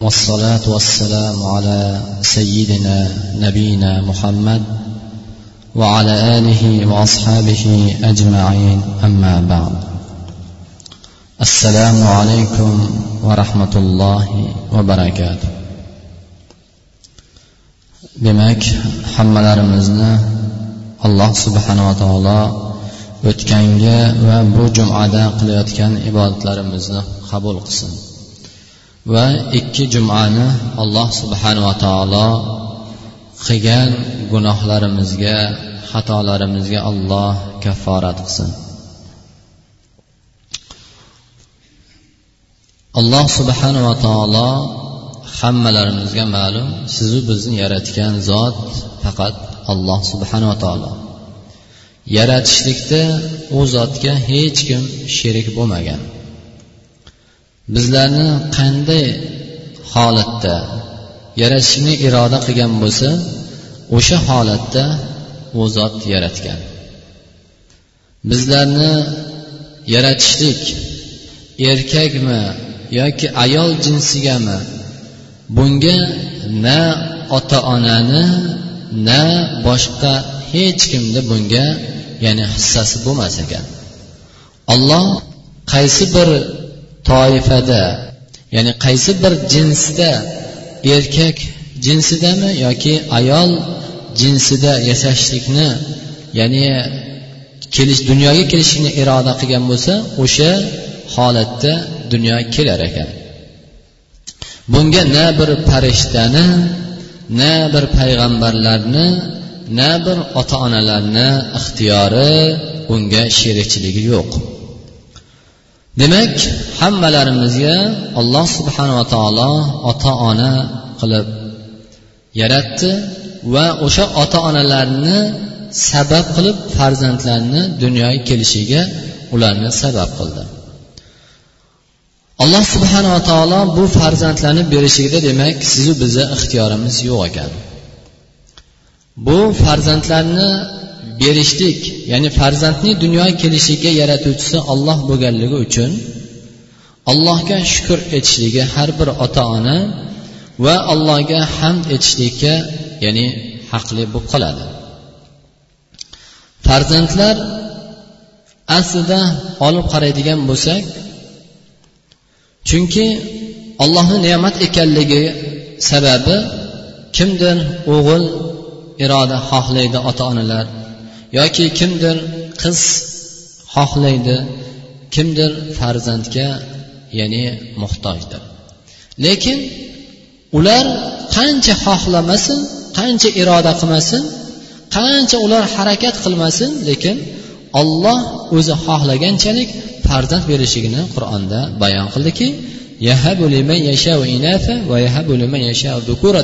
والصلاة والسلام على سيدنا نبينا محمد وعلى آله وأصحابه أجمعين أما بعد السلام عليكم ورحمة الله وبركاته demak hammalarimizni alloh subhanava taolo o'tgangi va bu jumada qilayotgan ibodatlarimizni qabul qilsin Va ikki jumani alloh subhanava taolo qilgan gunohlarimizga xatolarimizga alloh kafforat qilsin. Alloh subhanava taolo hammalarimizga ma'lum sizu bizni yaratgan zot faqat alloh subhanava taolo. Yaratishlikda u zotga hech kim sherik bo'lmagan. Bizlarni qanday holatda yaratishni iroda qilgan bo'lsa o'sha holatda u zot yaratgan. Bizlarni yaratishlik erkakmi yoki ayol jinsigami bunga na ota onani na boshqa hech kimni bunga ya'ni hissasi bo'lmas ekan. Olloh qaysi bir toifada ya'ni qaysi bir jinsda erkak jinsidami yoki ayol jinsida yashashlikni ya'ni kelish dunyoga kelishni iroda qilgan bo'lsa o'sha holatda dunyoga kelar ekan. Bunga na bir farishtani na bir payg'ambarlarni na bir ota onalarni ixtiyori bunga sherikchiligi yo'q. Demak hammalarimizga alloh subhanava taolo ota ona qilib yaratdi va o'sha ota onalarni sabab qilib farzandlarni dunyoga kelishiga ularni sabab qildi. Alloh subhanava taolo bu farzandlarni berishligida demak sizu bizni ixtiyorimiz yo'q ekan. Bu farzandlarni berishlik ya'ni farzandni dunyoga kelishiga yaratuvchisi olloh bo'lganligi uchun allohga shukur etishligi har bir ota ona va allohga hamd etishlikka ya'ni haqli bo'lib qoladi. Farzandlar aslida olib qaraydigan bo'lsak chunki ollohni ne'mat ekanligi sababi kimdir o'g'il iroda xohlaydi ota onalar yoki kimdir qiz xohlaydi kimdir farzandga ya'ni muhtojdir. Lekin ular qancha xohlamasin qancha iroda qilmasin qancha ular harakat qilmasin lekin olloh o'zi xohlaganchalik farzand berishligini qur'onda bayon qildiki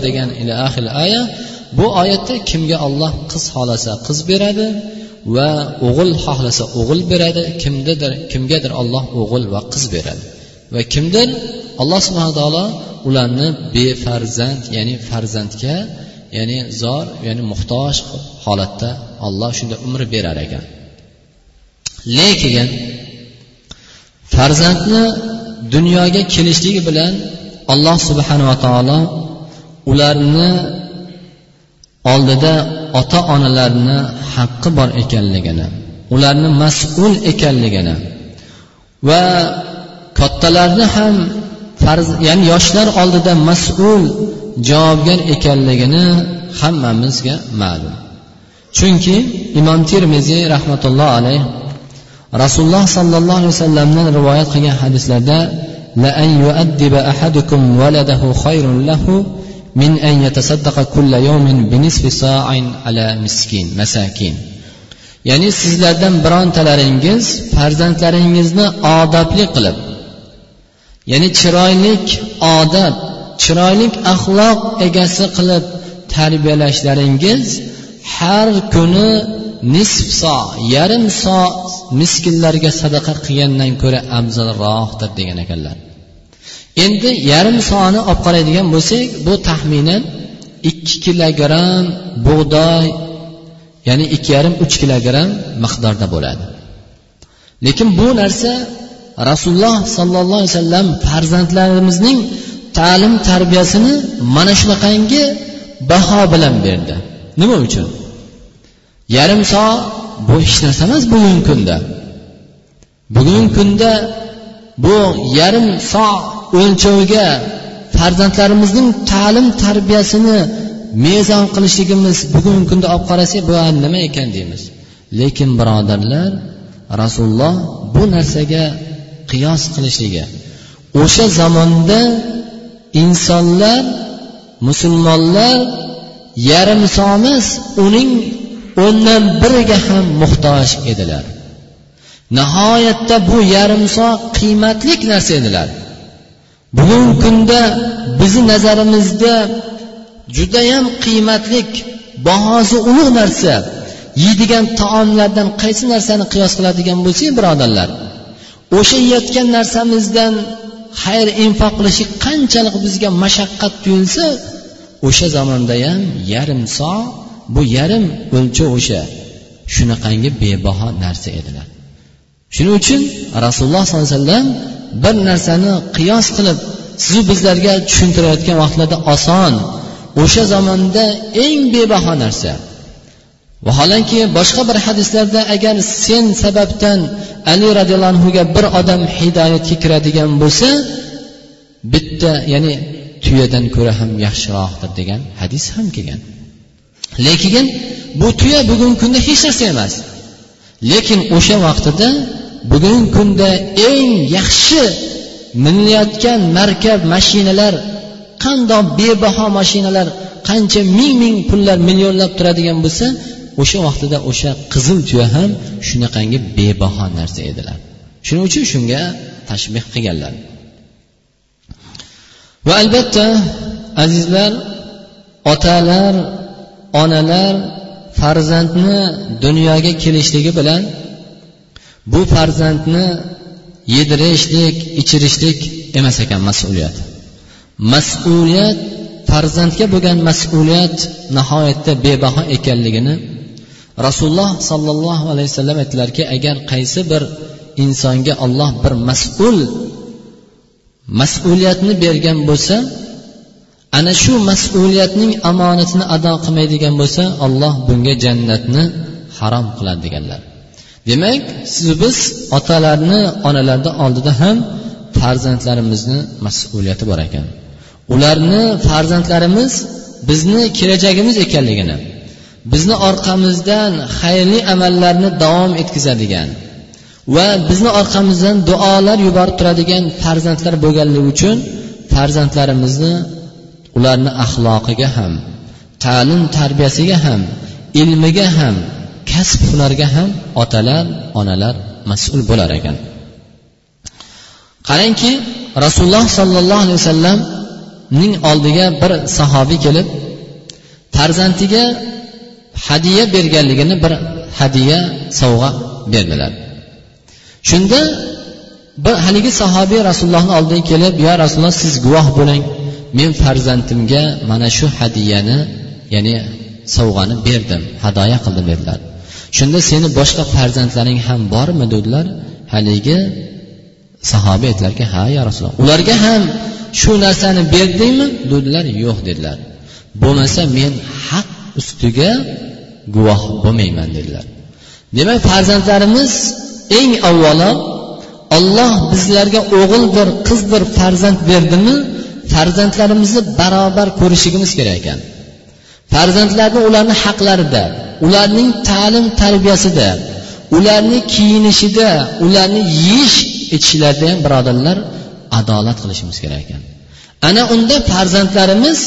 degan ila axil aya bu oyatda kimga olloh qiz xohlasa qiz beradi va o'g'il xohlasa o'g'il beradi kimdadir kimgadir olloh o'g'il va qiz beradi. Va kimdir alloh subhana taolo ularni befarzand ya'ni farzandga ya'ni zor ya'ni muhtoj holatda olloh shunday umr berar ekan. Lekin farzandni dunyoga kelishligi bilan alloh subhanava taolo ularni oldida ota onalarni haqqi bor ekanligini ularni mas'ul ekanligini va kattalarni ham farz ya'ni yoshlar oldida mas'ul javobgar ekanligini hammamizga ma'lum. Chunki imom termiziy rahmatulloh alayh rasululloh sollallohu alayhi vasallamdan rivoyat qilgan hadislarda la an yuaddiba ahadukum waladahu khayrun lahu min أن يتصدق كل yawmin بنصف sa'in ala miskin masakin. Ya'ni sizlardan birontalaringiz farzandlaringizni odobli qilib ya'ni chiroylik odat chiroylik axloq egasi qilib tarbiyalashlaringiz har kuni nisf so yarim so miskinlarga sadaqa qilgandan ko'ra afzalroqdir degan ekanlar. Endi yarim soni olib qaraydigan bo'lsak bu taxminan ikki kilogramm bug'doy ya'ni ikki yarim uch kilogramm miqdorda bo'ladi. Lekin bu narsa rasululloh sollallohu alayhi vasallam farzandlarimizning ta'lim tarbiyasini mana shunaqangi baho bilan berdi. Nima uchun? Yarim soat bu hech narsa emas bugungi kunda. Bugungi kunda bu yarim soat o'lchovga farzandlarimizning ta'lim tarbiyasini mezon qilishligimiz bugungi kunda olib qarasak bu nima ekan deymiz. Lekin birodarlar rasululloh bu narsaga qiyos qilishligi o'sha zamonda insonlar musulmonlar yarim somiz uning o'ndan biriga ham muhtoj edilar. Nihoyatda bu yarim so qiymatli narsa edilar. Bugungi kunda bizni nazarimizda judayam qiymatlik bahosi ulug' narsa. Yeydigan taomlardan qaysi narsani qiyos qiladigan bo'lsak birodarlar o'sha yeyotgan narsamizdan xayr infoq qilishlik qanchalik bizga mashaqqat tuyulsa o'sha zamonda ham yarim so bu yarim o'lchov o'sha shunaqangi bebaho narsa edilar. Shuning uchun rasululloh sollallohu alayhi vasallam bir narsani qiyos qilib sizu bizlarga tushuntirayotgan vaqtlarda oson o'sha zamonda eng bebaho narsa. Vaholanki boshqa bir hadislarda agar sen sababdan ali roziyallohu anhuga bir odam hidoyatga kiradigan bo'lsa bitta ya'ni tuyadan ko'ra ham yaxshiroqdir degan hadis ham kelgan. Lekin bu tuya bugungi kunda hech narsa emas. Lekin o'sha vaqtida bugungi kunda eng yaxshi minilayotgan markab mashinalar qandoq bebaho mashinalar qancha ming ming pullar millionlab turadigan bo'lsa o'sha vaqtida o'sha qizil tuya ham shunaqangi bebaho narsa edilar. Shuning uchun shunga tashbeh qilganlar. Va albatta azizlar otalar onalar farzandni dunyoga kelishligi bilan bu farzandni yedirishlik ichirishlik emas ekan mas'uliyat. Mas'uliyat farzandga bo'lgan mas'uliyat nihoyatda bebaho ekanligini rasululloh sollallohu alayhi vasallam aytdilarki agar qaysi bir insonga olloh bir mas'ul mas'uliyatni bergan bo'lsa ana shu mas'uliyatning omonatini ado qilmaydigan bo'lsa olloh bunga jannatni harom qiladi deganlar. Demak siz biz otalarni onalarni oldida ham farzandlarimizni mas'uliyati bor ekan. Ularni farzandlarimiz bizni kelajagimiz ekanligini bizni orqamizdan xayrli amallarni davom etkazadigan va bizni orqamizdan duolar yuborib turadigan farzandlar bo'lganligi uchun farzandlarimizni ularni axloqiga ham ta'lim tarbiyasiga ham ilmiga ham kasb hunarga ham otalar onalar mas'ul bo'lar ekan. Qarangki rasululloh sollallohu alayhi vasallamning oldiga bir sahobiy kelib farzandiga hadya berganligini bir hadya sovg'a berdilar. Shunda bir haligi sahobiy rasulullohni oldiga kelib yo rasululloh siz guvoh bo'ling. Men farzandimga mana shu hadyani ya'ni sovg'ani berdim hadoya qildim dedilar. Shunda seni boshqa farzandlaring ham bormi dedilar. Haligi sahoba aytdilarki ha ya rasululloh ularga ham shu narsani berdingmi? Dedilar yo'q dedilar. Bo'lmasa men haq ustiga guvoh bo'lmayman dedilar. Demak farzandlarimiz eng avvalo olloh bizlarga o'g'ildir qizdir farzand berdimi? Farzandlarimizni barobar ko'rishligimiz kerak ekan. Farzandlarni ularni haqlarida ularning ta'lim tarbiyasida ularni kiyinishida ularni yeyish ichishlarida ham birodarlar adolat qilishimiz kerak ekan. Ana unda farzandlarimiz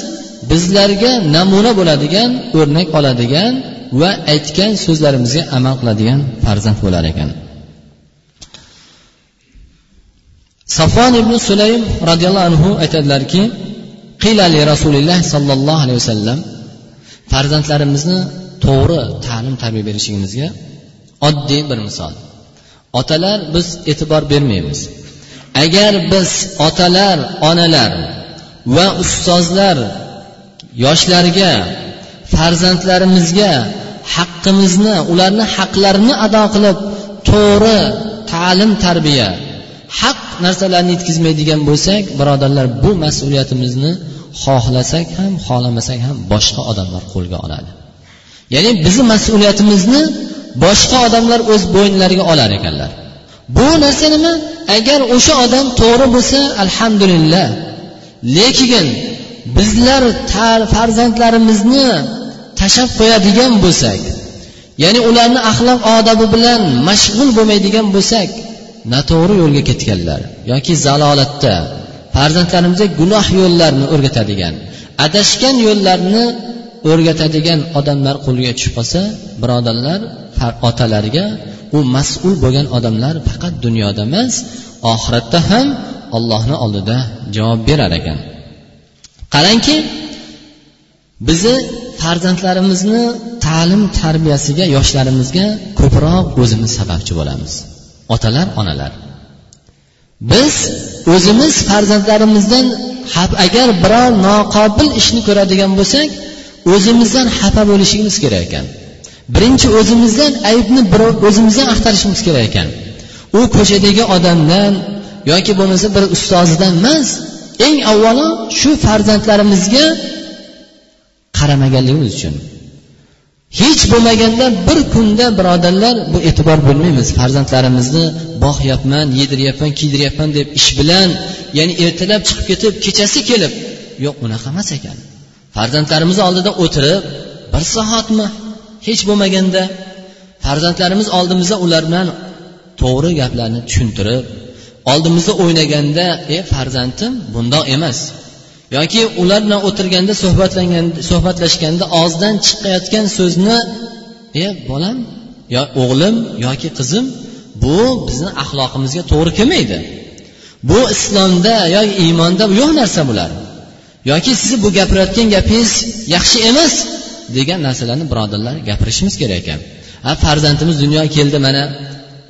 bizlarga namuna bo'ladigan o'rnak oladigan va aytgan so'zlarimizga amal qiladigan farzand bo'lar ekan. Safon ibn sulaym roziyallohu anhu aytadilarki qilali rasululloh sollallohu alayhi vasallam farzandlarimizni to'g'ri ta'lim tarbiya berishligimizga oddiy bir misol. Otalar biz e'tibor bermaymiz. Agar biz otalar onalar va ustozlar yoshlarga farzandlarimizga haqqimizni ularni haqlarini ado qilib to'g'ri ta'lim tarbiya haq narsalarni yetkazmaydigan bo'lsak birodarlar bu mas'uliyatimizni xohlasak ham xohlamasak ham boshqa odamlar qo'lga oladi. Ya'ni bizni mas'uliyatimizni boshqa odamlar o'z bo'ynlariga olar ekanlar. Bu narsa nima? Agar o'sha odam to'g'ri bo'lsa alhamdulillah. Lekin bizlar farzandlarimizni tashlab qo'yadigan bo'lsak ya'ni ularni axloq odobi bilan mashg'ul bo'lmaydigan bo'lsak noto'g'ri yo'lga ketganlar yoki zalolatda farzandlarimizga gunoh yo'llarni o'rgatadigan adashgan yo'llarni o'rgatadigan odamlar qo'liga tushib qolsa birodarlar otalariga u mas'ul bo'lgan odamlar faqat dunyoda emas oxiratda ham ollohni oldida javob berar ekan. Qarangki bizni farzandlarimizni ta'lim tarbiyasiga yoshlarimizga ko'proq o'zimiz sababchi bo'lamiz. Otalar onalar. Biz o'zimiz farzandlarimizdan agar biror noqobil ishni ko'radigan bo'lsak o'zimizdan xafa bo'lishimiz kerak ekan. Birinchi o'zimizdan aybni o'zimizdan axtarishimiz kerak ekan. U ko'chadagi odamdan yoki bo'lmasa bir ustozidan emas eng avvalo shu farzandlarimizga qaramaganligimiz uchun. Hech bo'lmaganda bir kunda birodarlar bu e'tibor bo'lmaymiz. Farzandlarimizni boqyapman yediryapman kiydiryapman deb ish bilan ya'ni ertalab chiqib ketib kechasi kelib yo'q unaqa emas ekan. Farzandlarimiz oldida o'tirib bir soatmi? Hech bo'lmaganda farzandlarimiz oldimizda ular bilan to'g'ri gaplarni tushuntirib oldimizda o'ynaganda ey farzandim bundoq emas. Yoki ular bilan o'tirganda suhbatlangan suhbatlashganda og'zidan chiqayotgan so'zni e bolam yo o'g'lim yoki qizim bu bizni axloqimizga to'g'ri kelmaydi. Bu islomda yoki iymonda yo'q narsa bular. Yoki sizni bu gapirayotgan gapingiz yaxshi emas degan narsalarni birodarlar gapirishimiz kerak ekan. Ha farzandimiz dunyoga keldi mana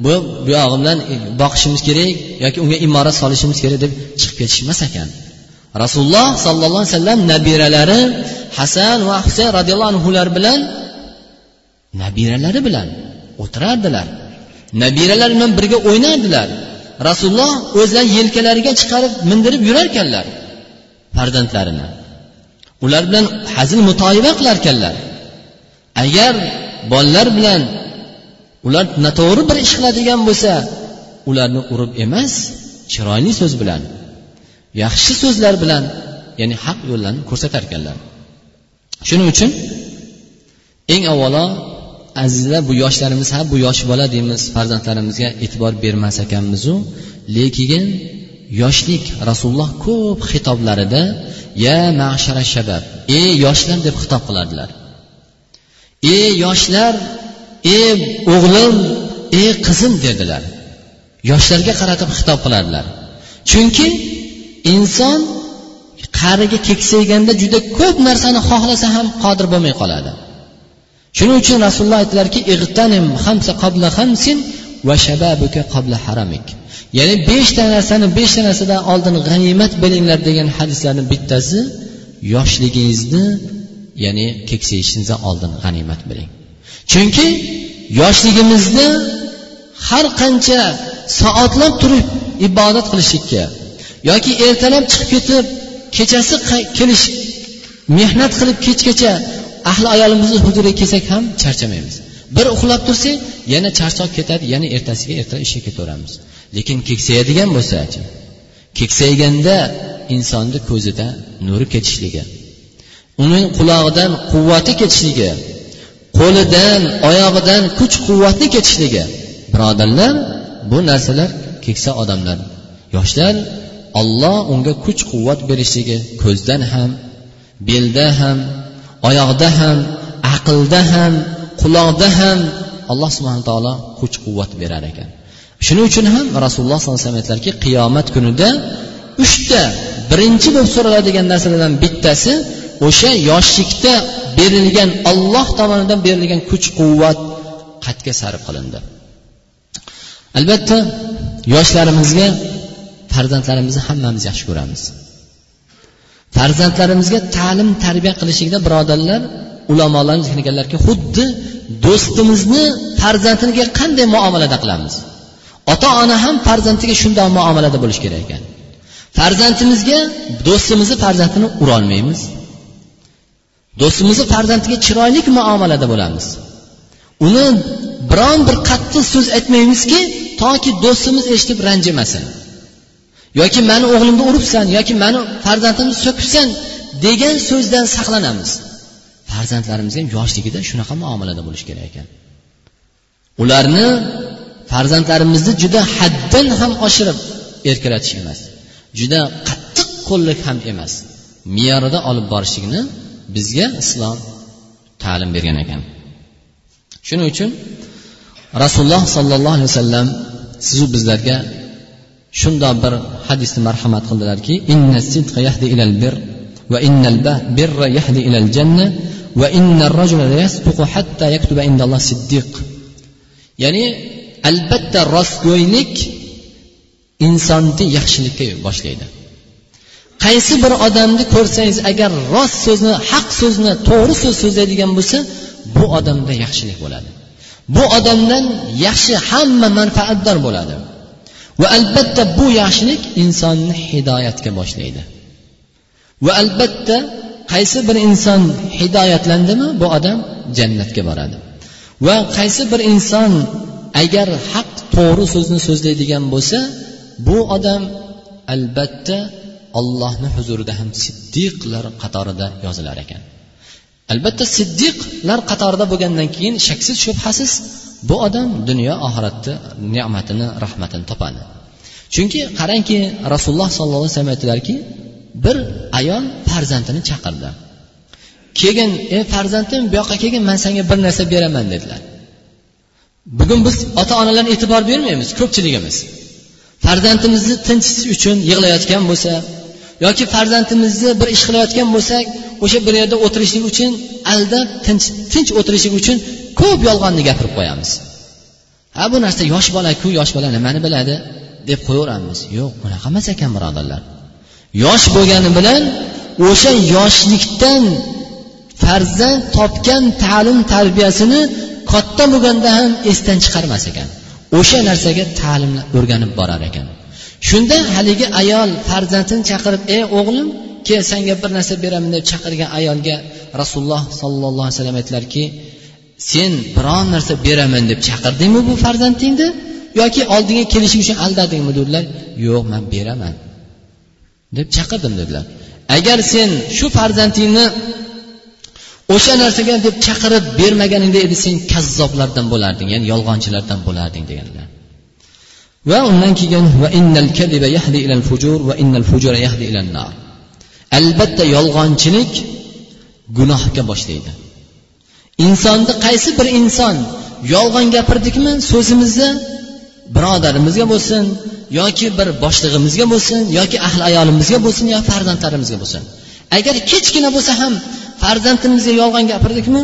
bu buyog'i bilan boqishimiz kerak yoki unga imorat solishimiz kerak deb chiqib ketishmas ekan. Rasululloh sollallohu alayhi vasallam nabiralari hasan va husayn roziyallohu anhular bilan nabiralari bilan o'tirardilar. Nabiralar bilan birga o'ynardilar. Rasululloh o'zlari yelkalariga chiqarib mindirib yurarkanlar. Farzandlarini. Ular bilan hazil mutoyiba qilarkanlar. Agar bolalar bilan ular noto'g'ri bir ish qiladigan bo'lsa ularni urib emas chiroyli so'z bilan yaxshi so'zlar bilan ya'ni haq yo'llarni ko'rsatar ekanlar shuning uchun eng avvalo azizlar bu yoshlarimiz ha bu yosh bola deymiz farzandlarimizga e'tibor bermas ekanmizu. Lekin yoshlik rasululloh ko'p xitoblarida ya mashara shabab ey yoshlar deb xitob qilardilar. Ey yoshlar ey o'g'lim ey qizim dedilar. Yoshlarga qaratib xitob qilardilar. Chunki inson qariga keksayganda juda ko'p narsani xohlasa ham qodir bo'lmay qoladi. Shuning uchun rasululloh aytdilarki ya'ni beshta narsani beshta narsadan oldin g'animat bilinglar degan hadislarni bittasi yoshligingizni ya'ni keksayishingizdan oldin g'animat biling. Chunki yoshligimizda har qancha soatlab turib ibodat qilishlikka yoki ertalab chiqib ketib kechasi kelish mehnat qilib kechgacha ahli ayolimizni huzuriga kelsak ham charchamaymiz. Bir uxlab tursak yana charchoq ketadi yana ertasiga erta ishga ketaveramiz. Lekin keksayadigan bo'lsachi keksayganda insonni ko'zida nuri ketishligi uning qulog'idan quvvati ketishligi qo'lidan oyog'idan kuch quvvatni ketishligi. Birodarlar bu narsalar keksa odamlar yoshlar olloh unga kuch quvvat berishligi ko'zdan ham belda ham oyoqda ham aqlda ham quloqda ham alloh subhana taolo kuch quvvat berar ekan. Shuning uchun ham rasululloh sollallohu alayhi vasallam aytdilarki qiyomat kunida uchta birinchi bo'lib so'raladigan narsalardan bittasi o'sha yoshlikda berilgan olloh tomonidan berilgan kuch quvvat qayerga sarf qilindi. Albatta yoshlarimizga farzandlarimizni hammamiz yaxshi ko'ramiz. Farzandlarimizga ta'lim tarbiya qilishlikda birodarlar ulamolarimiz aytganlarki xuddi do'stimizni farzandiga qanday muomalada qilamiz? Ota ona ham farzandiga shunday muomalada bo'lishi kerak ekan. Farzandimizga do'stimizni farzandini urolmaymiz. Do'stimizni farzandiga chiroyli muomalada bo'lamiz. Uni biron bir qattiq so'z aytmaymizki toki do'stimiz eshitib ranjimasin. Yoki mani o'g'limni uribsan yoki mani farzandimni so'kibsan degan so'zdan saqlanamiz. Farzandlarimiz ham yoshligida shunaqa muomalada bo'lishi kerak ekan. Ularni farzandlarimizni juda haddan ham oshirib erkalatish emas juda qattiq qo'llik ham emas me'yorida olib borishlikni bizga islom ta'lim bergan ekan. Shuning uchun rasululloh sollallohu alayhi vasallam sizu bizlarga shundoq bir hadisni marhamat qildilarki va hatta yaktuba indalloh siddiq. Ya'ni albatta rostgo'ylik insonni yaxshilikka boshlaydi. Qaysi bir odamni ko'rsangiz agar rost so'zni haq so'zni to'g'ri so'z so'zlaydigan bo'lsa bu odamda yaxshilik bo'ladi. Bu odamdan yaxshi hamma manfaatdor bo'ladi. Va albatta bu yaxshilik insonni hidoyatga boshlaydi. Va albatta qaysi bir inson hidoyatlandimi? Bu odam jannatga boradi. Va qaysi bir inson agar haq to'g'ri so'zni so'zlaydigan bo'lsa bu odam albatta allohni huzurida ham siddiqlar qatorida yozilar ekan. Albatta siddiqlar qatorida bo'lgandan keyin shaksiz shubhasiz bu odam dunyo oxiratni ne'matini rahmatini topadi. Chunki qarangki rasululloh sollallohu alayhi vasallam aytdilarki bir ayol farzandini chaqirdi. Kelgin ey farzandim bu yoqqa kelgin man senga bir narsa beraman dedilar. Bugun biz ota onalar e'tibor bermaymiz ko'pchiligimiz. Farzandimizni tinchitish uchun yig'layotgan bo'lsa yoki farzandimizni bir ish qilayotgan bo'lsak o'sha bir yerda o'tirishlik uchun aldab tinch tinch o'tirishlik uchun ko'p yolg'onni gapirib qo'yamiz. Ha bu narsa yosh bolaku yosh bola nimani biladi? deb qo'yaveramiz. Yo'q unaqa emas ekan birodarlar. Yosh bo'lgani bilan o'sha yoshlikdan farzand topgan ta'lim tarbiyasini katta bo'lganda ham esdan chiqarmas ekan. O'sha narsaga ta'limni o'rganib borar ekan. Shunda haligi ayol farzandini chaqirib ey o'g'lim kel senga bir narsa beraman deb chaqirgan ayolga rasululloh sollallohu alayhi vasallam aytdilarki sen biron narsa beraman deb chaqirdingmi bu farzandingni? Yoki oldinga kelishi uchun aldadingmi? dedilar. Yo'q man beraman deb chaqirdim dedilar. Agar sen shu farzandingni o'sha narsaga deb chaqirib bermaganingda edi sen kazzoblardan bo'larding ya'ni yolg'onchilardan bo'larding deganlar. Va undan keyin va innal kadiba yahdi ilal fujur va innal fujura yahdi ilan nar. Albatta yolg'onchilik gunohga boshlaydi. Insonni qaysi bir inson yolg'on gapirdikmi so'zimizni birodarimizga bo'lsin yoki bir boshlig'imizga bo'lsin yoki ahli ayolimizga bo'lsin yo farzandlarimizga bo'lsin. Agar kechgina bo'lsa ham farzandimizga yolg'on gapirdikmi?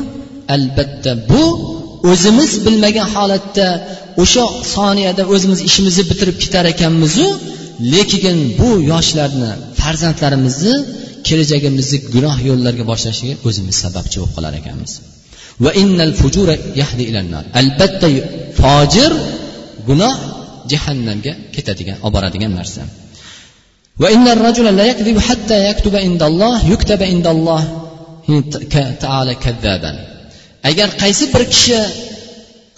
Albatta bu o'zimiz bilmagan holatda o'sha soniyada o'zimiz ishimizni bitirib ketar ekanmizu lekin bu yoshlarni farzandlarimizni kelajagimizni gunoh yo'llarga boshlashiga o'zimiz sababchi bo'lib qolar ekanmiz. Va innal fujura yahdi albatta fojir gunoh jahannamga ketadigan olib boradigan narsa وإن الرجل لا يكذب حتى يكتب عند الله يكتب عند الله تعالى كذابا agar qaysi bir kishi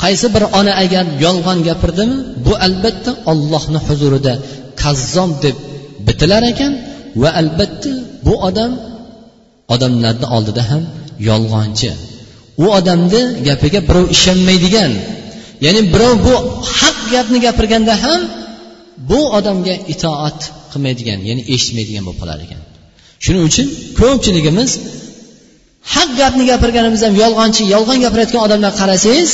qaysi bir ona agar yolg'on gapirdimi bu albatta ollohni huzurida kazzom deb bitilar ekan va albatta bu odam odamlarni oldida ham yolg'onchi u odamni gapiga birov ishonmaydigan ya'ni birov bu haq gapni gapirganda ham bu odamga itoat qilmaydigan ya'ni eshitmaydigan bo'lib qolar ekan. Shuning uchun ko'pchiligimiz haq gapni gapirganimiz ham yolg'onchi yolg'on gapirayotgan odamlarga qarasangiz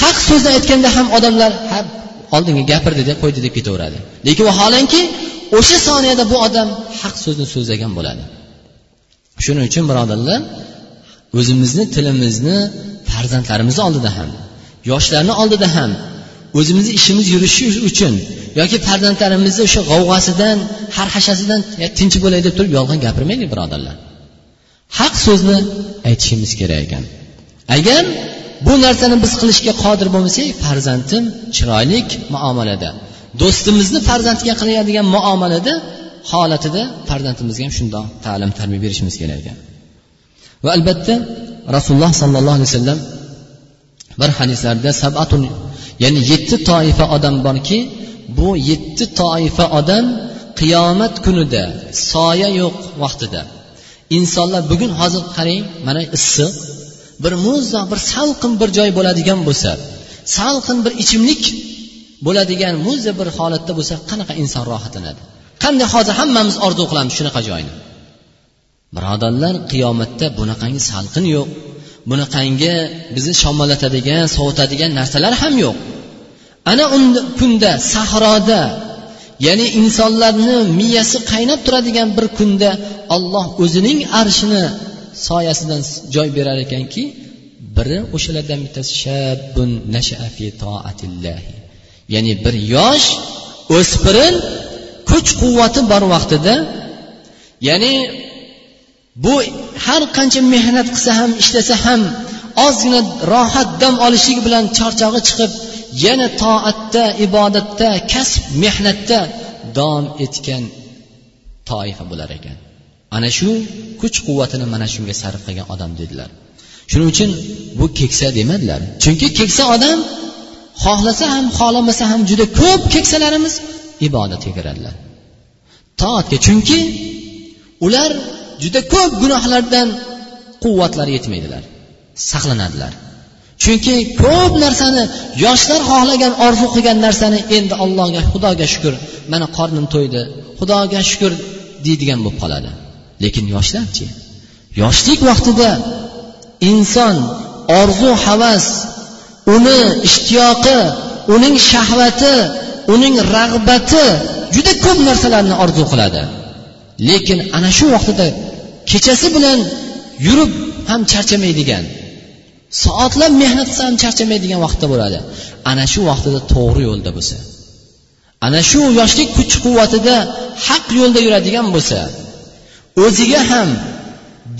haq so'zni aytganda ham odamlar ha oldinga gapirdi deb qo'ydi deb ketaveradi. Lekin vaholanki o'sha soniyada bu odam haq so'zni so'zlagan bo'ladi. Shuning uchun birodarlar o'zimizni tilimizni farzandlarimizni oldida ham yoshlarni oldida ham o'zimizni ishimiz yurishi uchun yoki farzandlarimizni o'sha g'avg'asidan harhashasidan tinch bo'lay deb turib yolg'on gapirmaylik birodarlar. Haq so'zni aytishimiz kerak ekan. Agar bu narsani biz qilishga qodir bo'lmasak farzandim chiroyli muomalada do'stimizni farzandiga qiladigan muomalada holatida farzandimizga ham shundoq ta'lim tarbiya berishimiz kerak ekan. Va albatta rasululloh sollallohu alayhi vasallam bir hadislarda sabatul ya'ni yetti toifa odam borki bu yetti toifa odam qiyomat kunida soya yo'q vaqtida. Insonlar bugun hozir qarang mana issiq bir muzdoq bir salqin bir joy bo'ladigan bo'lsa salqin bir ichimlik bo'ladigan muzda bir holatda bo'lsa qanaqa inson rohatlanadi? Qanday hozir hammamiz orzu qilamiz shunaqa joyni? Birodarlar qiyomatda bunaqangi salqin yo'q. Bunaqangi bizni shamollatadigan sovutadigan narsalar ham yo'q. Ana unda kunda sahroda ya'ni insonlarni miyasi qaynab turadigan bir kunda olloh o'zining arshini soyasidan joy berar ekanki biri o'shalardan bittasi shabbun fi toatillahi ya'ni bir yosh o'spirin kuch quvvati bor vaqtida ya'ni bu har qancha mehnat qilsa ham ishlasa ham ozgina rohat dam olishligi bilan charchog'i chiqib yana toatda ibodatda kasb mehnatda davom etgan toifa bo'lar ekan. Ana shu kuch quvvatini mana shunga sarf qilgan odam dedilar. Shuning uchun bu keksa demadilar. Chunki keksa odam xohlasa ham xohlamasa ham juda ko'p keksalarimiz ibodatga kiradilar. Toatga chunki ular juda ko'p gunohlardan quvvatlari yetmaydilar saqlanadilar. Chunki ko'p narsani yoshlar xohlagan orzu qilgan narsani endi allohga xudoga shukur mana qornim to'ydi xudoga shukur deydigan bo'lib qoladi. Lekin yoshlarchi yoshlik vaqtida inson orzu havas uni ishtiyoqi uning shahvati uning rag'bati juda ko'p narsalarni orzu qiladi. Lekin ana shu vaqtida kechasi bilan yurib ham charchamaydigan soatlab mehnat qilsa ham charchamaydigan vaqtda bo'ladi. Ana shu vaqtida to'g'ri yo'lda bo'lsa ana shu yoshlik kuch quvvatida haq yo'lda yuradigan bo'lsa o'ziga ham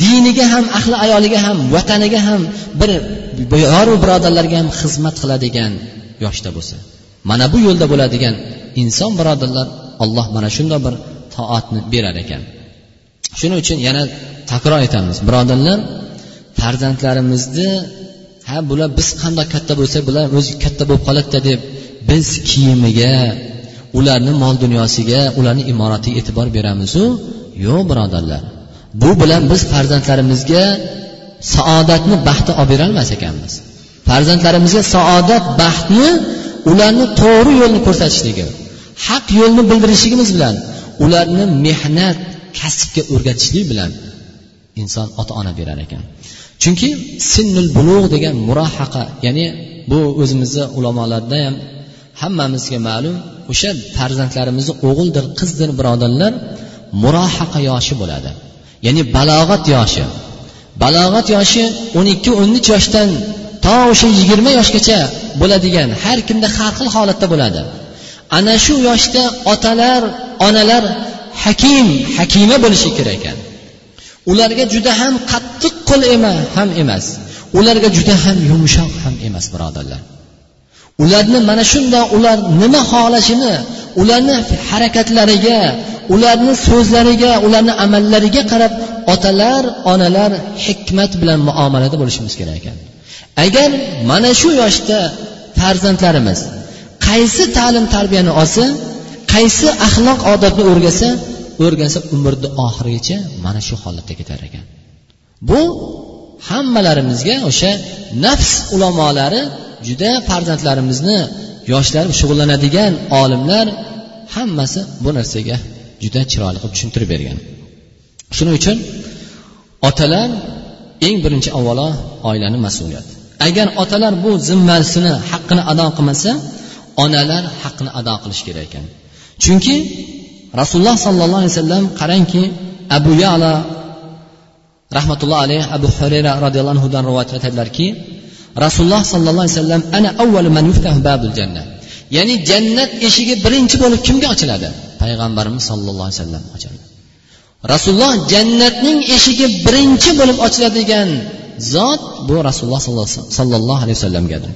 diniga ham ahli ayoliga ham vataniga ham bir yoru birodarlarga ham xizmat qiladigan yoshda bo'lsa mana bu yo'lda bo'ladigan inson birodarlar alloh mana shunday bir toatni berar ekan. Shuning uchun yana takror aytamiz. Birodarlar farzandlarimizni ha bular biz qandoq katta bo'lsak bular o'zi katta bo'lib qoladida deb biz kiyimiga ularni mol dunyosiga ularni imoratiga e'tibor beramizu? Yo'q birodarlar. Bu bilan biz farzandlarimizga saodatni baxtni olib berolmas ekanmiz. Farzandlarimizga saodat baxtni ularni to'g'ri yo'lni ko'rsatishligi haq yo'lni bildirishligimiz bilan ularni mehnat kasbga o'rgatishlik bilan inson ota ona berar ekan. Chunki sinnul bulug' degan murohaqa ya'ni bu o'zimizni ulamolarda ham hammamizga ma'lum o'sha farzandlarimizni o'g'ildir qizdir birodarlar murohaqa yoshi bo'ladi. Ya'ni balog'at yoshi. Balog'at yoshi o'n ikki o'n uch yoshdan to o'sha yigirma yoshgacha bo'ladigan har kimda har xil holatda bo'ladi. Ana shu yoshda otalar onalar hakim hakima bo'lishi kerak ekan. Ularga juda ham qattiq qo'l emas ham emas. Ularga juda ham yumshoq ham emas birodarlar. Ularni mana shundoq ular nima xohlashini ularni harakatlariga ularni so'zlariga ularni amallariga qarab otalar onalar hikmat bilan muomalada bo'lishimiz kerak ekan. Agar mana shu yoshda farzandlarimiz qaysi ta'lim tarbiyani olsa qaysi axloq odobni o'rgasa o'rgansa umrni oxirigacha mana shu holatda ketar ekan. Bu hammalarimizga o'sha nafs ulamolari juda farzandlarimizni yoshlar shug'ullanadigan olimlar hammasi bu narsaga juda chiroyli qilib tushuntirib bergan. Shuning uchun otalar eng birinchi avvalo oilani mas'uliyati agar otalar bu zimmasini haqqini ado qilmasa onalar haqni ado qilish kerak ekan. Chunki rasululloh sollallohu alayhi vasallam qarangki abu yala rahmatulloh alayhi abu hurayra roziyallohu anhudan rivoyat etadilarki rasululloh sollallohu alayhi vasallam ana avvalu man yuftahu babul jannah ya'ni jannat eshigi birinchi bo'lib kimga ochiladi? Payg'ambarimiz sollallohu alayhi vasallam ochadi rasululloh jannatning eshigi birinchi bo'lib ochiladigan zot bu rasululloh sollallohu alayhi vasallamgadir.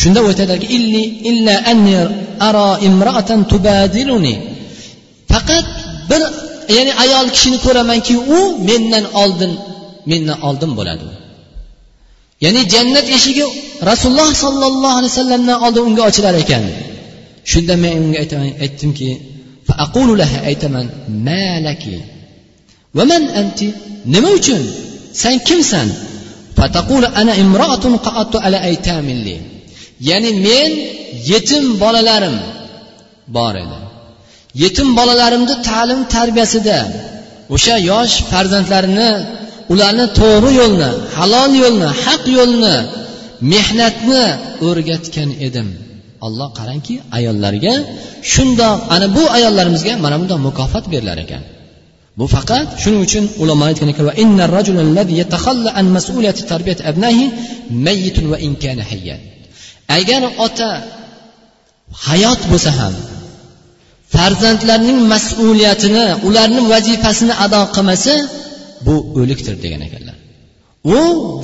Shunda u aytadilarki illi illa anni ara imraatan tubadiluni faqat bir ya'ni ayol kishini ko'ramanki u mendan oldin mendan oldin bo'ladi ya'ni jannat eshigi rasululloh sollallohu alayhi vasallamdan oldin unga ochilar ekan shunda men unga aytdimki aytaman malaki vaman anti nima uchun san kimsan ana imroatun ala aytamilli ya'ni men yetim bolalarim bor edi. Yetim bolalarimni ta'lim tarbiyasida o'sha yosh farzandlarini ularni to'g'ri yo'lni halol yo'lni haq yo'lni mehnatni o'rgatgan edim. Alloh qarangki ayollarga shundoq ana bu ayollarimizga mana bundoq mukofot berilar ekan. Bu faqat shuning uchun ulamo aytgan ekan agar ota hayot bo'lsa ham farzandlarning mas'uliyatini ularni vazifasini ado qilmasa bu o'likdir degan ekanlar. U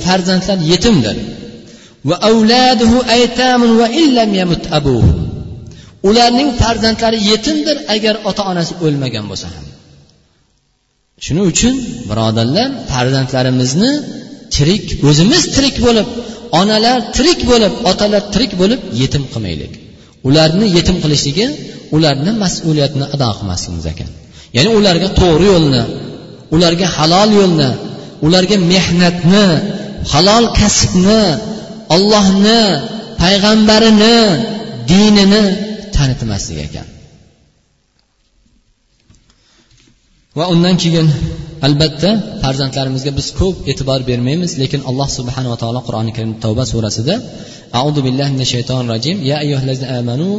farzandlar yetimdir. Ularning farzandlari yetimdir agar ota onasi o'lmagan bo'lsa ham. Shuning uchun birodarlar farzandlarimizni tirik o'zimiz tirik bo'lib onalar tirik bo'lib otalar tirik bo'lib yetim qilmaylik. Ularni yetim qilishligi ularni mas'uliyatini ado qilmasligimiz ekan. Ya'ni ularga to'g'ri yo'lni ularga halol yo'lni ularga mehnatni halol kasbni ollohni payg'ambarini dinini tanitmaslik ekan. Va undan keyin albatta farzandlarimizga biz ko'p e'tibor bermaymiz lekin alloh subhanava taolo qur'oni karim tavba surasida audu billahi minash shaytonir rojim ya ayyuhallazina amanu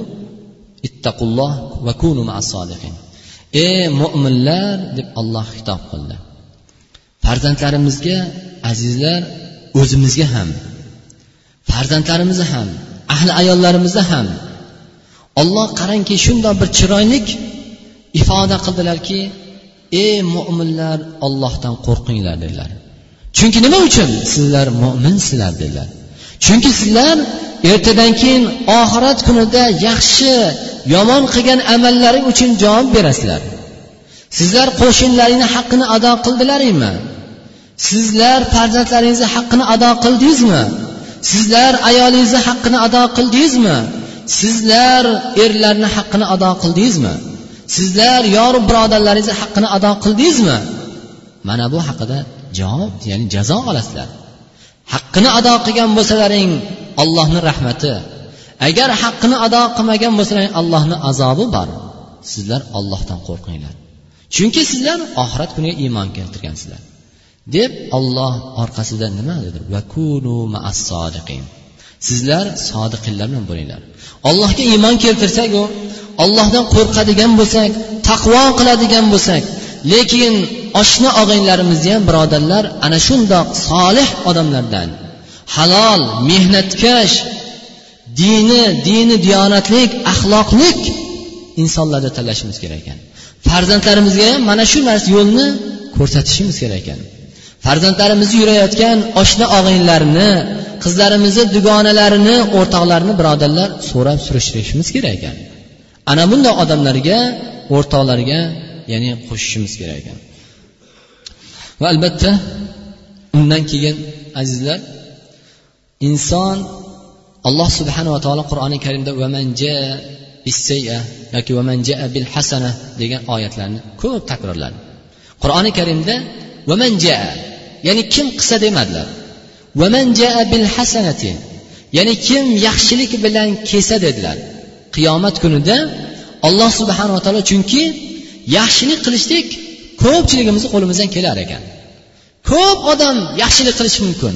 ittaqulloh va kunu solihin ey mo'minlar deb alloh xitob qildi. Farzandlarimizga azizlar o'zimizga ham farzandlarimizni ham ahli ayollarimizni ham olloh qarangki shundoq bir chiroylik ifoda qildilarki ey mo'minlar ollohdan qo'rqinglar dedilar. Chunki nima uchun sizlar mo'minsizlar dedilar. Chunki sizlar ertadan keyin oxirat kunida yaxshi yomon qilgan amallaring uchun javob berasizlar. Sizlar qo'shnilaringni haqqini ado qildilaringmi? Sizlar farzandlaringizni haqqini ado qildingizmi? Sizlar ayolingizni haqqini ado qildingizmi? Sizlar erlarni haqqini ado qildingizmi? Sizlar yoru birodarlaringizni haqqini ado qildingizmi? Mana bu haqida javob ya'ni jazo olasizlar. Haqqini ado qilgan bo'lsalaring allohni rahmati. Agar haqqini ado qilmagan bo'lsalaring allohni azobi bor. Sizlar ollohdan qo'rqinglar. Chunki sizlar oxirat kuniga iymon keltirgansizlar. Deb olloh orqasidan nima dedi sizlar sodiqinlar bilan bo'linglar. Allohga iymon keltirsaku ollohdan qo'rqadigan bo'lsak taqvo qiladigan bo'lsak lekin oshna og'aynilarimizni ham birodarlar ana shundoq solih odamlardan. Halol mehnatkash dini dini diyonatlik axloqlik insonlarni tanlashimiz kerak ekan. Farzandlarimizga ham mana shu narsa yo'lni ko'rsatishimiz kerak ekan. Farzandlarimizni yurayotgan oshna og'inlarni qizlarimizni dugonalarini o'rtoqlarini birodarlar so'rab surishtirishimiz kerak ekan. Ana bunday odamlarga o'rtoqlarga ya'ni qo'shishimiz kerak ekan. Va albatta undan keyin azizlar inson alloh subhanava taolo qur'oni karimda yoki bil hasana degan oyatlarni ko'p takrorladi. Qur'oni karimda ya'ni kim qilsa demadilar. Bil hasanati ya'ni kim yaxshilik bilan kelsa dedilar. Qiyomat kunida alloh subhanava taolo chunki yaxshilik qilishlik ko'pchiligimizni qo'limizdan kelar ekan. Ko'p odam yaxshilik qilishi mumkin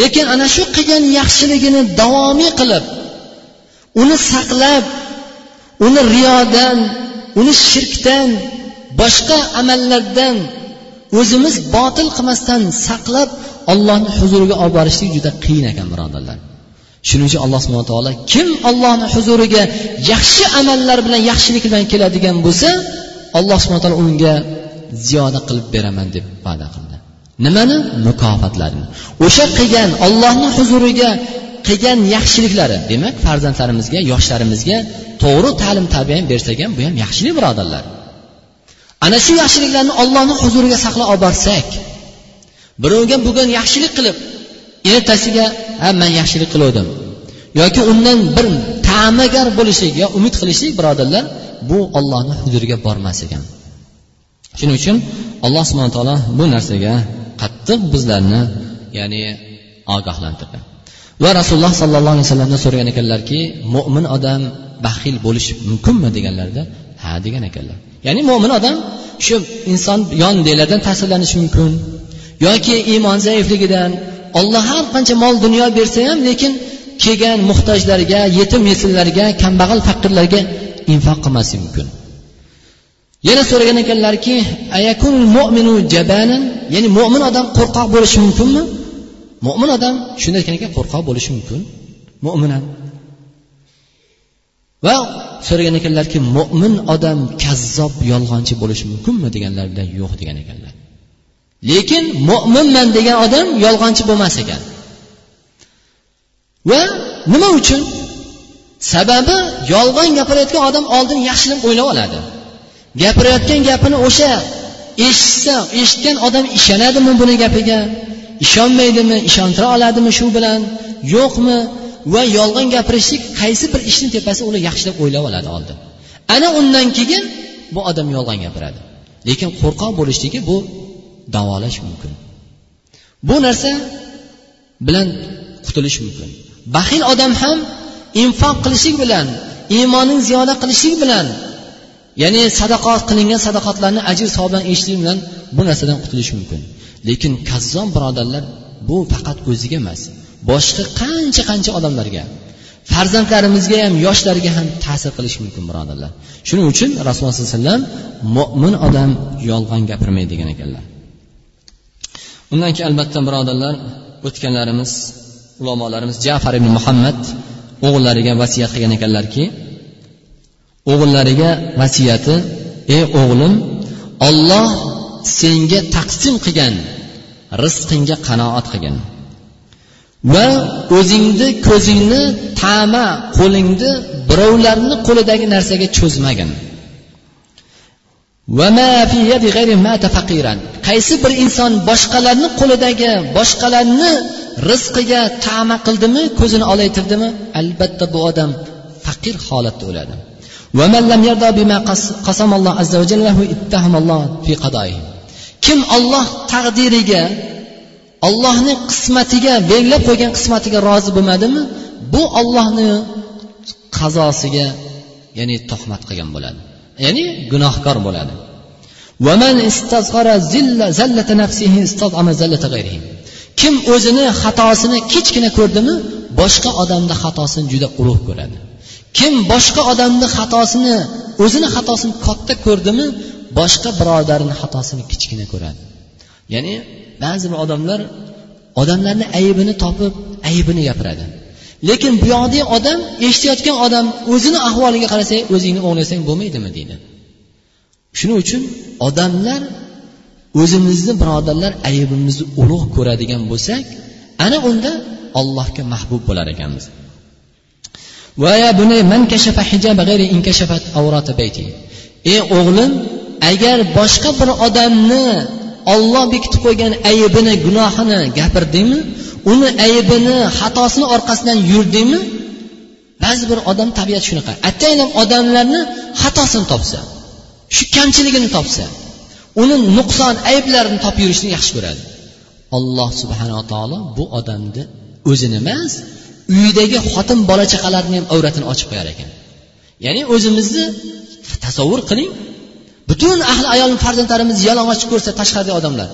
lekin ana shu qilgan yaxshiligini davomiy qilib uni saqlab uni riyodan uni shirkdan boshqa amallardan o'zimiz botil qilmasdan saqlab ollohni huzuriga olib borishlik juda qiyin ekan birodarlar. Shuning uchun alloh subhana taolo kim ollohni huzuriga yaxshi amallar bilan yaxshilik bilan keladigan bo'lsa alloh subhana taolo unga ziyoda qilib beraman deb va'da qildi. Nimani? Mukofotlarini o'sha qilgan ollohni huzuriga qilgan yaxshiliklari. Demak farzandlarimizga yoshlarimizga to'g'ri ta'lim tarbiya bersak ham bu ham yaxshilik birodarlar. Ana shu yaxshiliklarni ollohni huzuriga saqlab olib borsak birovga bugun yaxshilik qilib ertasiga ha man yaxshilik qiluvdim. Yoki undan bir ta'magar bo'lishlik yo umid qilishlik birodarlar bu ollohni huzuriga bormas ekan. Shuning uchun alloh subhana taolo bu narsaga qattiq bizlarni ya'ni ogohlantirdi. Va rasululloh sollallohu alayhi vasallamdan so'ragan ekanlarki mo'min odam baxil bo'lishi mumkinmi? deganlarida ha degan ekanlar. Ya'ni mo'min odam shu inson yonidagilardan ta'sirlanishi mumkin yoki iymon zaifligidan olloh har qancha mol dunyo bersa ham lekin kelgan muhtojlarga yetim yetimlarga kambag'al faqirlarga infoq qilmasligi mumkin. Yana so'ragan ekanlarki ya'ni mo'min odam qo'rqoq bo'lishi mumkinmi? Mo'min odam shunday ekan ekan qo'rqoq bo'lishi mumkin. Mo'min ham va so'ragan ekanlarki mo'min odam kazzob yolg'onchi bo'lishi mumkinmi? deganlarida yo'q degan ekanlar. Lekin mo'minman degan odam yolg'onchi bo'lmas ekan. Va nima uchun? Sababi yolg'on gapirayotgan odam oldin yaxshilab o'ylab oladi. Gapirayotgan gapini o'sha eshitsa eshitgan odam ishonadimi buni gapiga? Ishonmaydimi ishontira oladimi shu bilan? Yo'qmi? Va yolg'on gapirishlik qaysi bir ishni tepasida ular yaxshilab o'ylab oladi oldin? Ana undan keyin bu odam yolg'on gapiradi. Lekin qo'rqoq bo'lishligi bu davolash mumkin. Bu narsa bilan qutulish mumkin. Baxil odam ham infoq qilishlik bilan iymoning ziyoda qilishlik bilan ya'ni sadaqot qilingan sadaqatlarni ajr savob eshitishlik bilan bu narsadan qutulish mumkin. Lekin kazzom birodarlar bu faqat o'ziga emas boshqa qancha qancha odamlarga farzandlarimizga ham yoshlarga ham ta'sir qilishi mumkin birodarlar. Shuning uchun rasululloh sollallohu alayhi vasallam mo'min odam yolg'on gapirmaydi degan ekanlar. Undan keyin albatta birodarlar o'tganlarimiz ulamolarimiz jafar ibn muhammad o'g'illariga vasiyat qilgan ekanlarki o'g'illariga vasiyati ey o'g'lim olloh senga taqsim qilgan rizqingga qanoat qilgin va o'zingni ko'zingni ta'ma qo'lingni birovlarni qo'lidagi narsaga cho'zmagin. Qaysi bir inson boshqalarni qo'lidagi boshqalarni rizqiga tama qildimi ko'zini olaytirdimi? Albatta bu odam faqir holatda o'ladi. Kim olloh taqdiriga ollohni qismatiga belgilab qo'ygan qismatiga rozi bo'lmadimi? Bu ollohni qazosiga ya'ni tuhmat qilgan bo'ladi. Ya'ni gunohkor bo'ladi. Kim o'zini xatosini kichkina ko'rdimi boshqa odamni xatosini juda ulug' ko'radi. Kim boshqa odamni xatosini o'zini xatosini katta ko'rdimi boshqa birodarni xatosini kichkina ko'radi. Ya'ni ba'zi bir odamlar odamlarni aybini topib aybini gapiradi. Lekin bu yoqdagi odam eshitayotgan odam o'zini ahvoliga qarasa o'zingni o'nglasang bo'lmaydimi deydi. Shuning uchun odamlar o'zimizni birodarlar aybimizni ulug' ko'radigan bo'lsak ana unda allohga mahbub bo'lar ekanmiz. Ey o'g'lim agar boshqa bir odamni olloh bekitib qo'ygan aybini gunohini gapirdingmi uni aybini xatosini orqasidan yurdingmi? Ba'zi bir odam tabiati shunaqa. Ataylab odamlarni xatosini topsa shu kamchiligini topsa uni nuqson ayblarini topib yurishni yaxshi ko'radi. Alloh subhanava taolo bu odamni o'zini emas uyidagi xotin bola chaqalarni ham avratini ochib qo'yar ekan. Ya'ni o'zimizni tasavvur qiling butun ahli ayol farzandlarimizni yalang'och ko'rsa tashqaridagi odamlar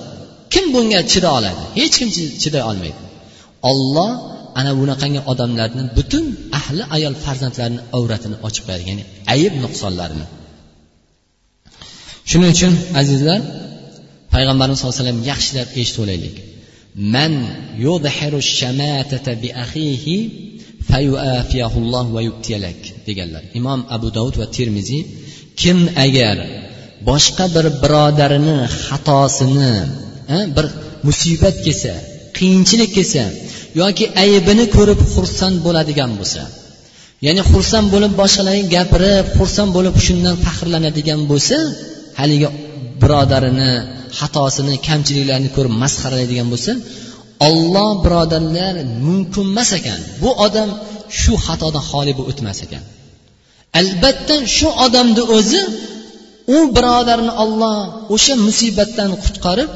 kim bunga chiday oladi? Hech kim chiday olmaydi. Olloh ana bunaqangi odamlarni butun ahli ayol farzandlarini avratini ochib qo'yadi ya'ni ayb nuqsonlarini. Shuning uchun azizlar payg'ambarimiz sallallohu alayhi vasallam yaxshilab eshitib olaylik man bi akhihi fayuafiyahulloh va yubtiyalak deganlar. Imom abu davud va termiziy kim agar boshqa bir birodarini xatosini bir musibat kelsa qiyinchilik kelsa yoki aybini ko'rib xursand bo'ladigan bo'lsa ya'ni xursand bo'lib boshqalarga gapirib xursand bo'lib shundan faxrlanadigan bo'lsa haligi birodarini xatosini kamchiliklarini ko'rib masxaralaydigan bo'lsa olloh birodarlar mumkin emas ekan. Bu odam shu xatodan xoli bo'lib o'tmas ekan. Albatta shu odamni o'zi u birodarni olloh o'sha musibatdan qutqarib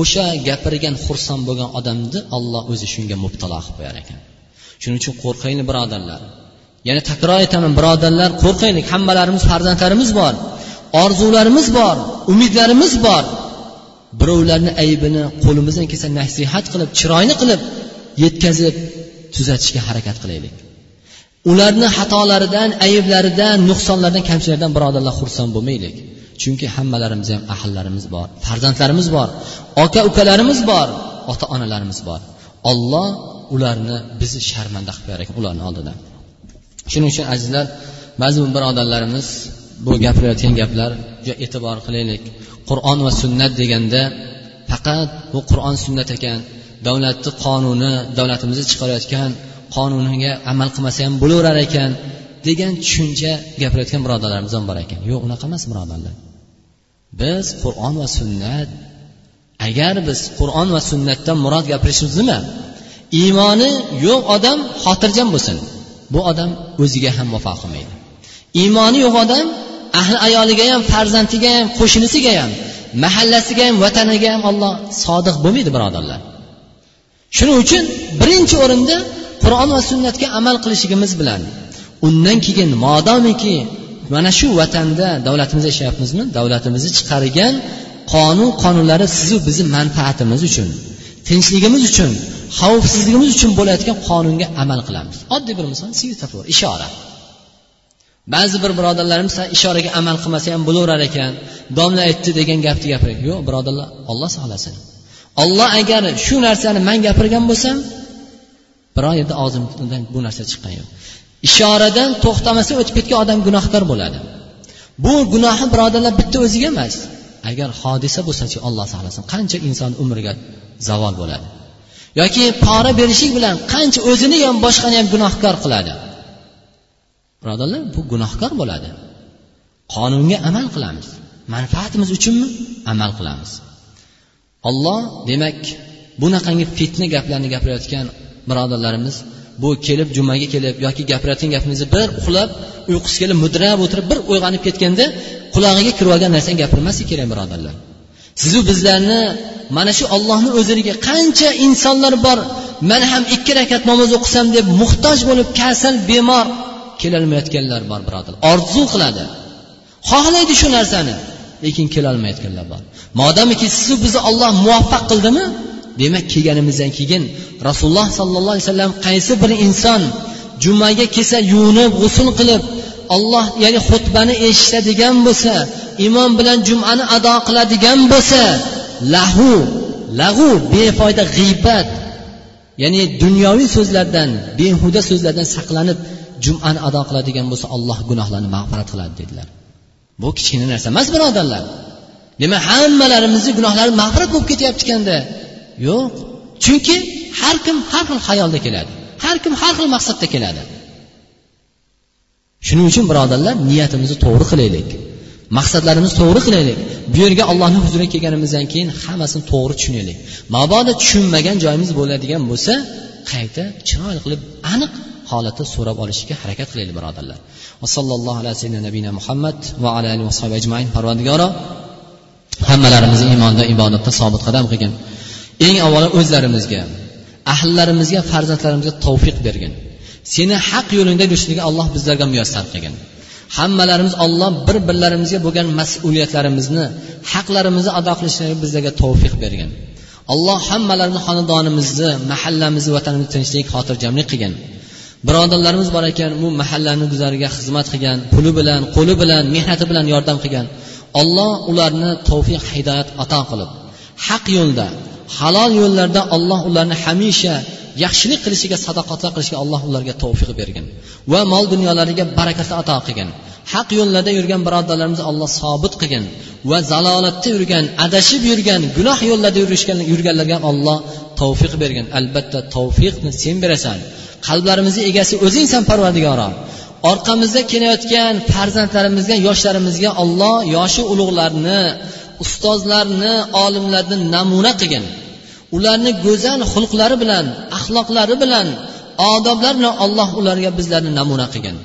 o'sha gapirgan xursand bo'lgan odamni olloh o'zi shunga mubtalo qilib qo'yar ekan. Shuning uchun qo'rqaylik birodarlar. Yana takror aytaman birodarlar qo'rqaylik hammalarimiz farzandlarimiz bor orzularimiz bor umidlarimiz bor. Birovlarni aybini qo'limizdan kelsa nasihat qilib chiroyli qilib yetkazib tuzatishga harakat qilaylik. Ularni xatolaridan ayblaridan nuqsonlaridan kamchiliklardan birodarlar xursand bo'lmaylik. Chunki hammalarimiz ham ahillarimiz bor farzandlarimiz bor aka ukalarimiz bor ota onalarimiz bor. Olloh ularni bizni sharmanda qilib qo'yar ekan ularni oldida. Shuning uchun azizlar ba'zi birodarlarimiz bu gapirayotgan gaplarga e'tibor qilaylik. Qur'on va sunnat deganda faqat bu qur'on sunnat ekan davlatni qonuni davlatimizni chiqarayotgan qonuniga amal qilmasa ham bo'laverar ekan degan tushuncha gapirayotgan birodarlarimiz ham bor ekan. Yo'q unaqa emas birodarlar. Biz qur'on va sunnat agar biz qur'on va sunnatdan murod gapirishimiz nima? Iymoni yo'q odam xotirjam bo'lsin. Bu odam o'ziga ham vafo qilmaydi iymoni yo'q odam ahli ayoliga ham farzandiga ham qo'shnisiga ham mahallasiga ham vataniga ham olloh sodiq bo'lmaydi birodarlar. Shuning uchun birinchi o'rinda qur'on va sunnatga amal qilishligimiz bilan undan keyin modomiki mana shu vatanda davlatimizda yashayapmizmi? Davlatimizni chiqargan qonun qonunlari sizu bizni manfaatimiz uchun tinchligimiz uchun xavfsizligimiz uchun bo'layotgan qonunga amal qilamiz. Oddiy bir misol svetofor ishora. Ba'zi bir birodarlarimiz ishoraga amal qilmasa ham bo'laverar ekan domla aytdi degan gapni gapiradi yo'q birodarlar olloh saqlasin olloh agar shu narsani man gapirgan bo'lsam biror yerda og'zimdan bu narsa chiqqan yo'q. Ishoradan to'xtamasa o'tib ketgan odam gunohkor bo'ladi. Bu gunohi birodarlar bitta o'ziga emas. Agar hodisa bo'lsachi alloh saqlasin qancha inson umriga zavol bo'ladi. Yoki pora berishlik bilan qancha o'zini ham boshqani ham gunohkor qiladi. Birodarlar bu gunohkor bo'ladi. Qonunga amal qilamiz. Manfaatimiz uchunmi? Amal qilamiz. Olloh demak bunaqangi fitna gaplarni gapirayotgan birodarlarimiz bu kelib jumaga kelib yoki gapirayotgan gapingizni bir uxlab uyqusi kelib mudrab o'tirib bir uyg'onib ketganda qulog'iga kirib olgan narsani gapirmaslik kerak birodarlar. Sizu bizlarni mana shu ollohni o'ziliga qancha insonlar bor man ham ikki rakat namoz o'qisam deb muhtoj bo'lib kasal bemor kelolmayotganlar bor birodar. Orzu qiladi. Xohlaydi shu narsani lekin kelolmayotganlar bor. Modomiki sizu bizni olloh muvaffaq qildimi? Demak kelganimizdan keyin rasululloh sollallohu alayhi vasallam qaysi bir inson jumaga kelsa yuvinib g'usul qilib olloh ya'ni xutbani eshitadigan bo'lsa imom bilan jumani ado qiladigan bo'lsa lahu lag'u befoyda g'iybat ya'ni dunyoviy so'zlardan behuda so'zlardan saqlanib jumani ado qiladigan bo'lsa alloh gunohlarni mag'firat qiladi dedilar. Bu kichkina narsa emas birodarlar. Demak hammalarimizni gunohlari mag'firat bo'lib ketyapti ekanda. Yo'q. Chunki har kim har xil xayolda keladi. Har kim har xil maqsadda keladi. Shuning uchun birodarlar niyatimizni to'g'ri qilaylik. Maqsadlarimizni to'g'ri qilaylik. Bu yerga allohni huzuriga kelganimizdan keyin hammasini to'g'ri tushunaylik. Mabodo tushunmagan joyimiz bo'ladigan bo'lsa qayta chiroyli qilib aniq holatda so'rab olishga harakat qilaylik birodarlar. Va sallallohu alayhi nabiyina muhammad va ala alihi va ajmain. Parvardigoro hammalarimizni iymonda ibodatda sobit qadam qilgin. Eng avvalo o'zlarimizga ahllarimizga farzandlarimizga tavfiq bergin. Seni haq yo'lingda yurishlikka alloh bizlarga muyassar qilgin. Hammalarimiz olloh bir birlarimizga bo'lgan mas'uliyatlarimizni haqlarimizni ado qilishlarga bizlarga tavfiq bergin. Alloh hammalarni xonadonimizni mahallamizni vatanimizni tinchlik xotirjamlik qilgin. Birodarlarimiz bor ekan bu mahallani guzariga xizmat qilgan puli bilan qo'li bilan mehnati bilan yordam qilgan. Olloh ularni tavfiq hidoyat ato qilib haq yo'lda halol yo'llarda olloh ularni hamisha yaxshilik qilishiga sadoqatlar qilishga alloh ularga tavfiq bergin va mol dunyolariga barakatlar ato qilgin. Haq yo'llarda yurgan birodarlarimizni alloh sobit qilgin va zalolatda yurgan adashib yurgan gunoh yo'llarda yurishgan yurganlarga alloh tavfiq bergin. Albatta tavfiqni sen berasan. Qalblarimizni egasi o'zingsan parvardigoro. Orqamizda kelayotgan farzandlarimizga yoshlarimizga olloh yoshi ulug'larni ustozlarni olimlarni namuna qilgin ularni go'zal xulqlari bilan axloqlari bilan odoblar bilan olloh ularga bizlarni namuna qilgin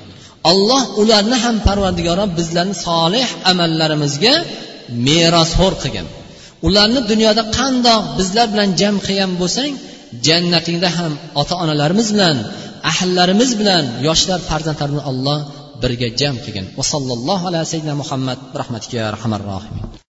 alloh ularni ham parvardigoro bizlarni solih amallarimizga merosxo'r qilgin ularni dunyoda qandoq bizlar bilan jam qilgan bo'lsang jannatingda ham ota onalarimiz bilan ahllarimiz bilan yoshlar farzandlarini alloh birga jam qilgin va sallallohu alayhi muhammad. Rahmatiga rahmar rohim